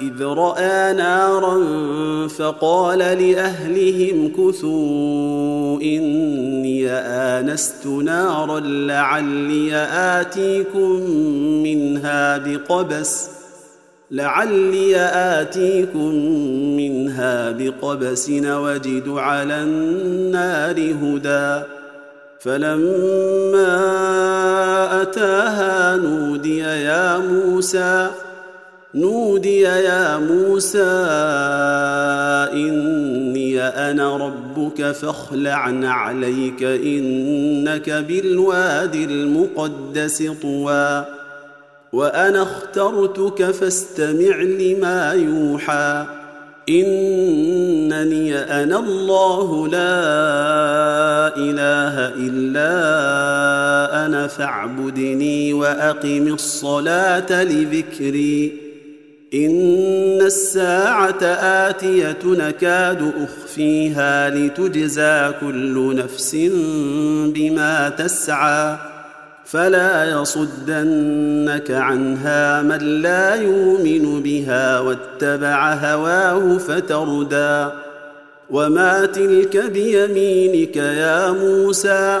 إذ رأى نارا فقال لأهلهم كثوا إني آنست نارا لعلي آتيكم منها بقبس لعلي آتيكم منها بقبس وجد على النار هدى فلما أتاها نودي يا موسى نودي يا موسى إني أنا ربك فاخلع عليك إنك بالواد المقدس طوى وأنا اخترتك فاستمع لما يوحى إنني أنا الله لا إله إلا أنا فاعبدني وأقم الصلاة لذكري إن الساعة آتية نكاد أخفيها لتجزى كل نفس بما تسعى فلا يصدنك عنها من لا يؤمن بها واتبع هواه فتردى وما تلك بيمينك يا موسى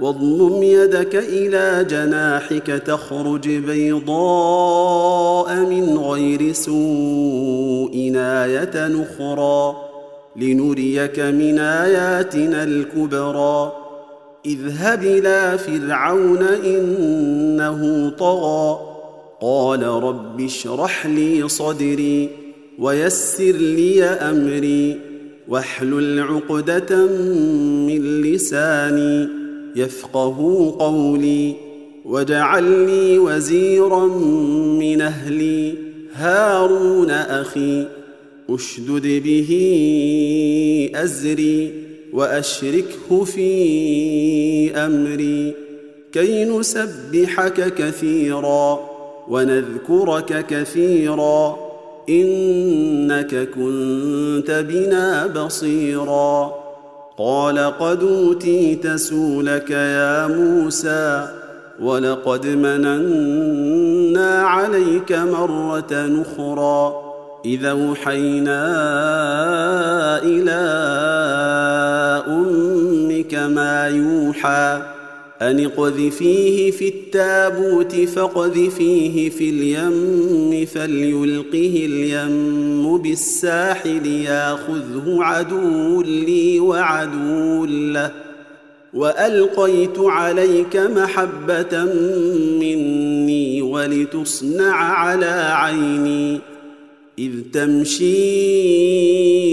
واضمم يدك إلى جناحك تخرج بيضاء من غير سوء إيه نخرى لنريك من آياتنا الكبرى اذهب إلى فرعون إنه طغى قال رب اشرح لي صدري ويسر لي أمري واحلل عقدة من لساني يفقهوا قولي واجعل لي وزيرا من أهلي. هارون أخي أشدد به أزري وأشركه في أمري. كي نسبحك كثيرا ونذكرك كثيرا إنك كنت بنا بصيرا. قال قد أوتيت سولك يا موسى ولقد مننا عليك مرة أخرى اذا أوحينا إلى أمك ما يوحى أن اقذفيه في التابوت فاقذفيه في اليم فليلقه اليم بالساحل ياخذه عدو لي وعدو له. وألقيت عليك محبة مني ولتصنع على عيني. إذ تمشي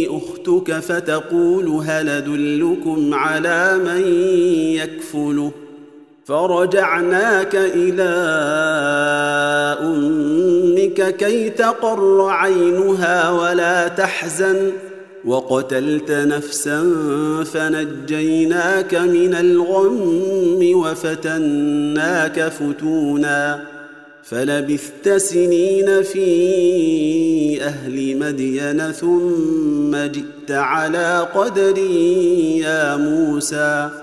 أختك فتقول هل أدلكم على من يكفله؟ فرجعناك إلى أمك كي تقر عينها ولا تحزن. وقتلت نفسا فنجيناك من الغم وفتناك فتونا. فلبثت سنين في أهل مدين ثم جئت على قدري يا موسى.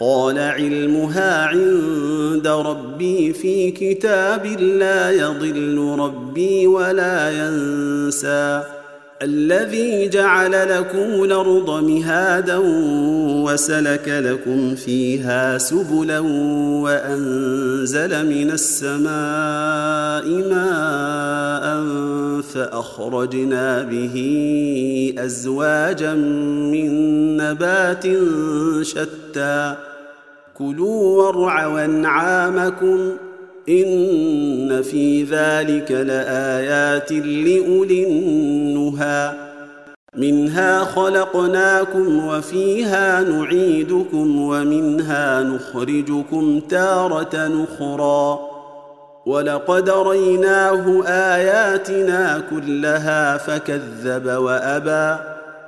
قال علمها عند ربي في كتاب لا يضل ربي ولا ينسى. الذي جعل لكم الأرض مهادا وسلك لكم فيها سبلا وأنزل من السماء ماء فأخرجنا به أزواجا من نبات شتى. كلوا وارعوا أنعامكم إن في ذلك لآيات لأولي النهى. منها خلقناكم وفيها نعيدكم ومنها نخرجكم تارة أخرى. ولقد ريناه آياتنا كلها فكذب وأبى.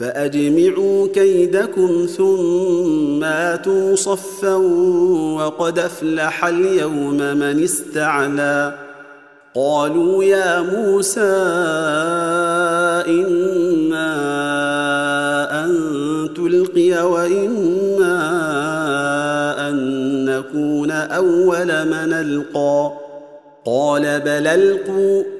فأجمعوا كيدكم ثم آتوا صفا وقد أفلح اليوم من استعلى. قالوا يا موسى إما أن تلقي وإما أن نكون أول من ألقى. قال بل ألقوا.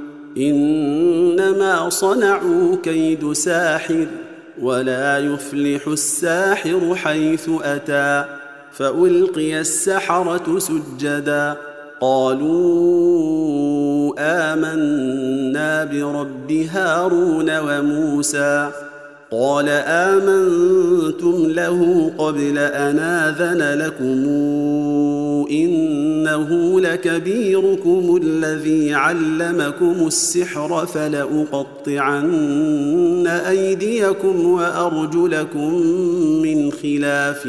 إنما صنعوا كيد ساحر ولا يفلح الساحر حيث أتى فألقي السحرة سجدا قالوا آمنا برب هارون وموسى قال آمنتم له قبل أن آذن لكم إنه لكبيركم الذي علمكم السحر فلأقطعن أيديكم وأرجلكم من خلاف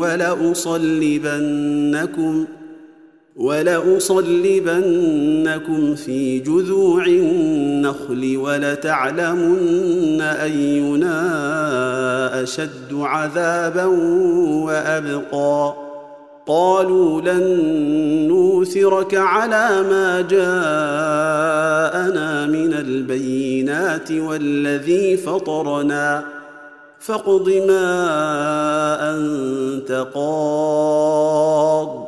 ولأصلبنكم ۖ ولأصلبنكم في جذوع النخل ولتعلمن أينا أشد عذابا وأبقى. قالوا لن نوثرك على ما جاءنا من البينات والذي فطرنا. فاقض ما أنت قاض.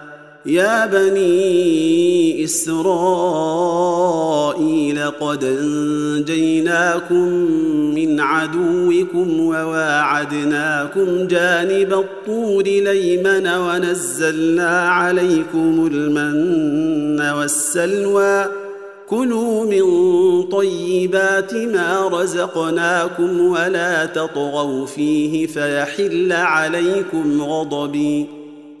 يا بني إسرائيل قد أنجيناكم من عدوكم وواعدناكم جانب الطور ليمن ونزلنا عليكم المن والسلوى. كلوا من طيبات ما رزقناكم ولا تطغوا فيه فيحل عليكم غضبي.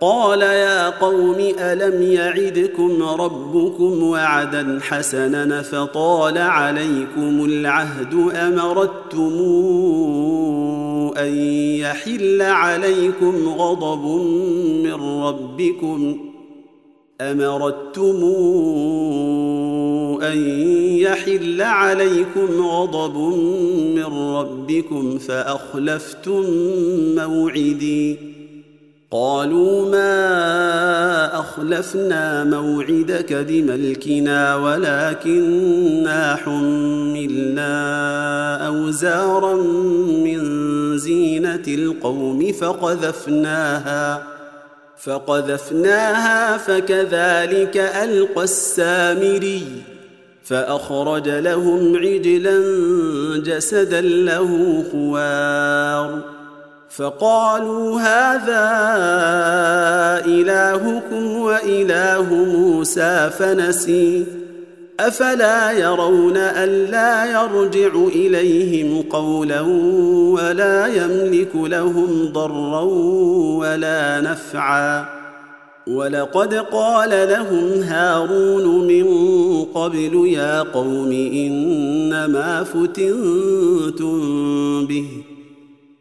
قال يا قوم ألم يعدكم ربكم وعدا حسنا فطال عليكم العهد أمرتم أن يحل عليكم غضب من ربكم أمرتم أن يحل عليكم غضب من ربكم فأخلفتم موعدي قالوا ما أخلفنا موعدك بملكنا ولكنا حملنا أوزارا من زينة القوم فقذفناها فقذفناها فكذلك ألقى السامري فأخرج لهم عجلا جسدا له خوار. فقالوا هذا إلهكم وإله موسى فنسي. أفلا يرون الا يرجع إليهم قولا ولا يملك لهم ضرا ولا نفعا. ولقد قال لهم هارون من قبل يا قوم إنما فتنتم به.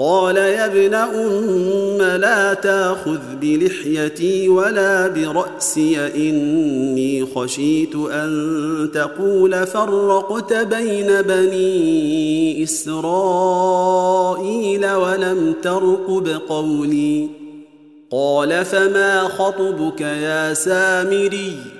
قال يا ابن أم لا تأخذ بلحيتي ولا برأسي إني خشيت أن تقول فرقت بين بني إسرائيل ولم ترقب قولي. قال فما خطبك يا سامري؟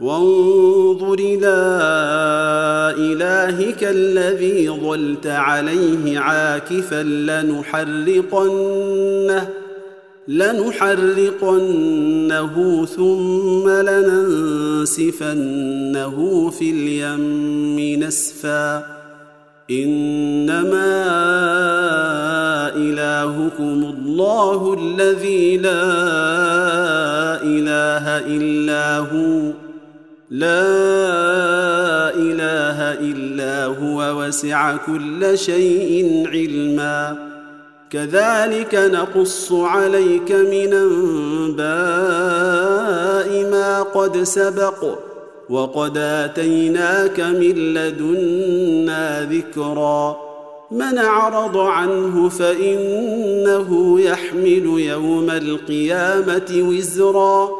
وانظر إلى إلهك الذي ظلت عليه عاكفا لنحرقنه لنحرقنه ثم لننسفنه في اليم نسفا. إنما إلهكم الله الذي لا إله إلا هو. لا إله إلا هو وسع كل شيء علما. كذلك نقص عليك من أنباء ما قد سبق وقد آتيناك من لدنا ذكرا. من أعرض عنه فإنه يحمل يوم القيامة وزرا.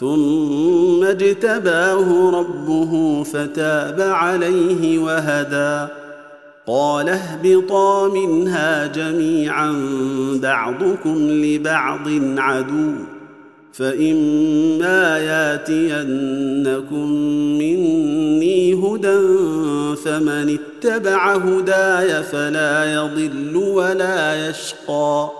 ثم اجتباه ربه فتاب عليه وهدى. قال اهبطا منها جميعا بعضكم لبعض عدو فإما ياتينكم مني هدى فمن اتبع هداي فلا يضل ولا يشقى.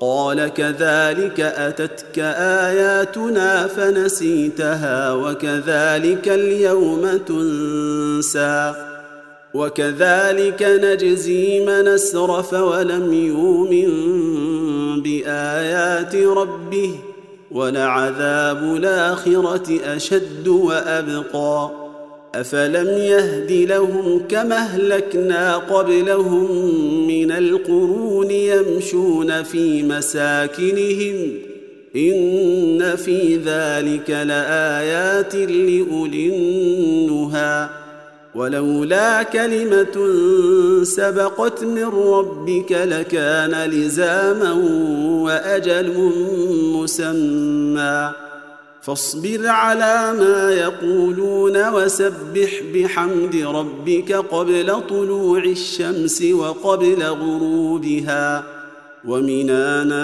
قال كذلك أتتك آياتنا فنسيتها وكذلك اليوم تنسى وكذلك نجزي من أسرف ولم يؤمن بآيات ربه ولعذاب الآخرة أشد وأبقى أفلم يهد لهم كما أهلكنا قبلهم من القرون يمشون في مساكنهم إن في ذلك لآيات لأولي النهي ولولا كلمة سبقت من ربك لكان لزاما وأجل مسمى فاصبر على ما يقولون وسبح بحمد ربك قبل طلوع الشمس وقبل غروبها ومن آناء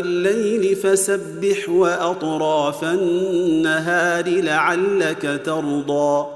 الليل فسبح وأطراف النهار لعلك ترضى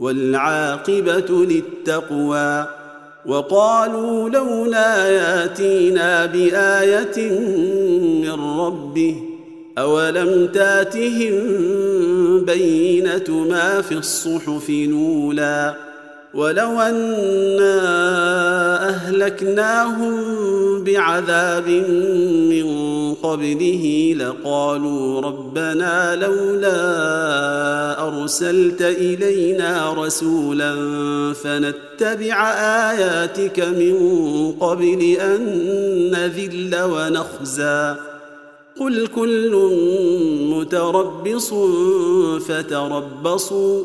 والعاقبة للتقوى. وقالوا لولا ياتينا بآية من ربه أولم تاتهم بينة ما في الصحف نولى ولو انا اهلكناهم بعذاب من قبله لقالوا ربنا لولا ارسلت الينا رسولا فنتبع اياتك من قبل ان نذل ونخزى قل كل متربص فتربصوا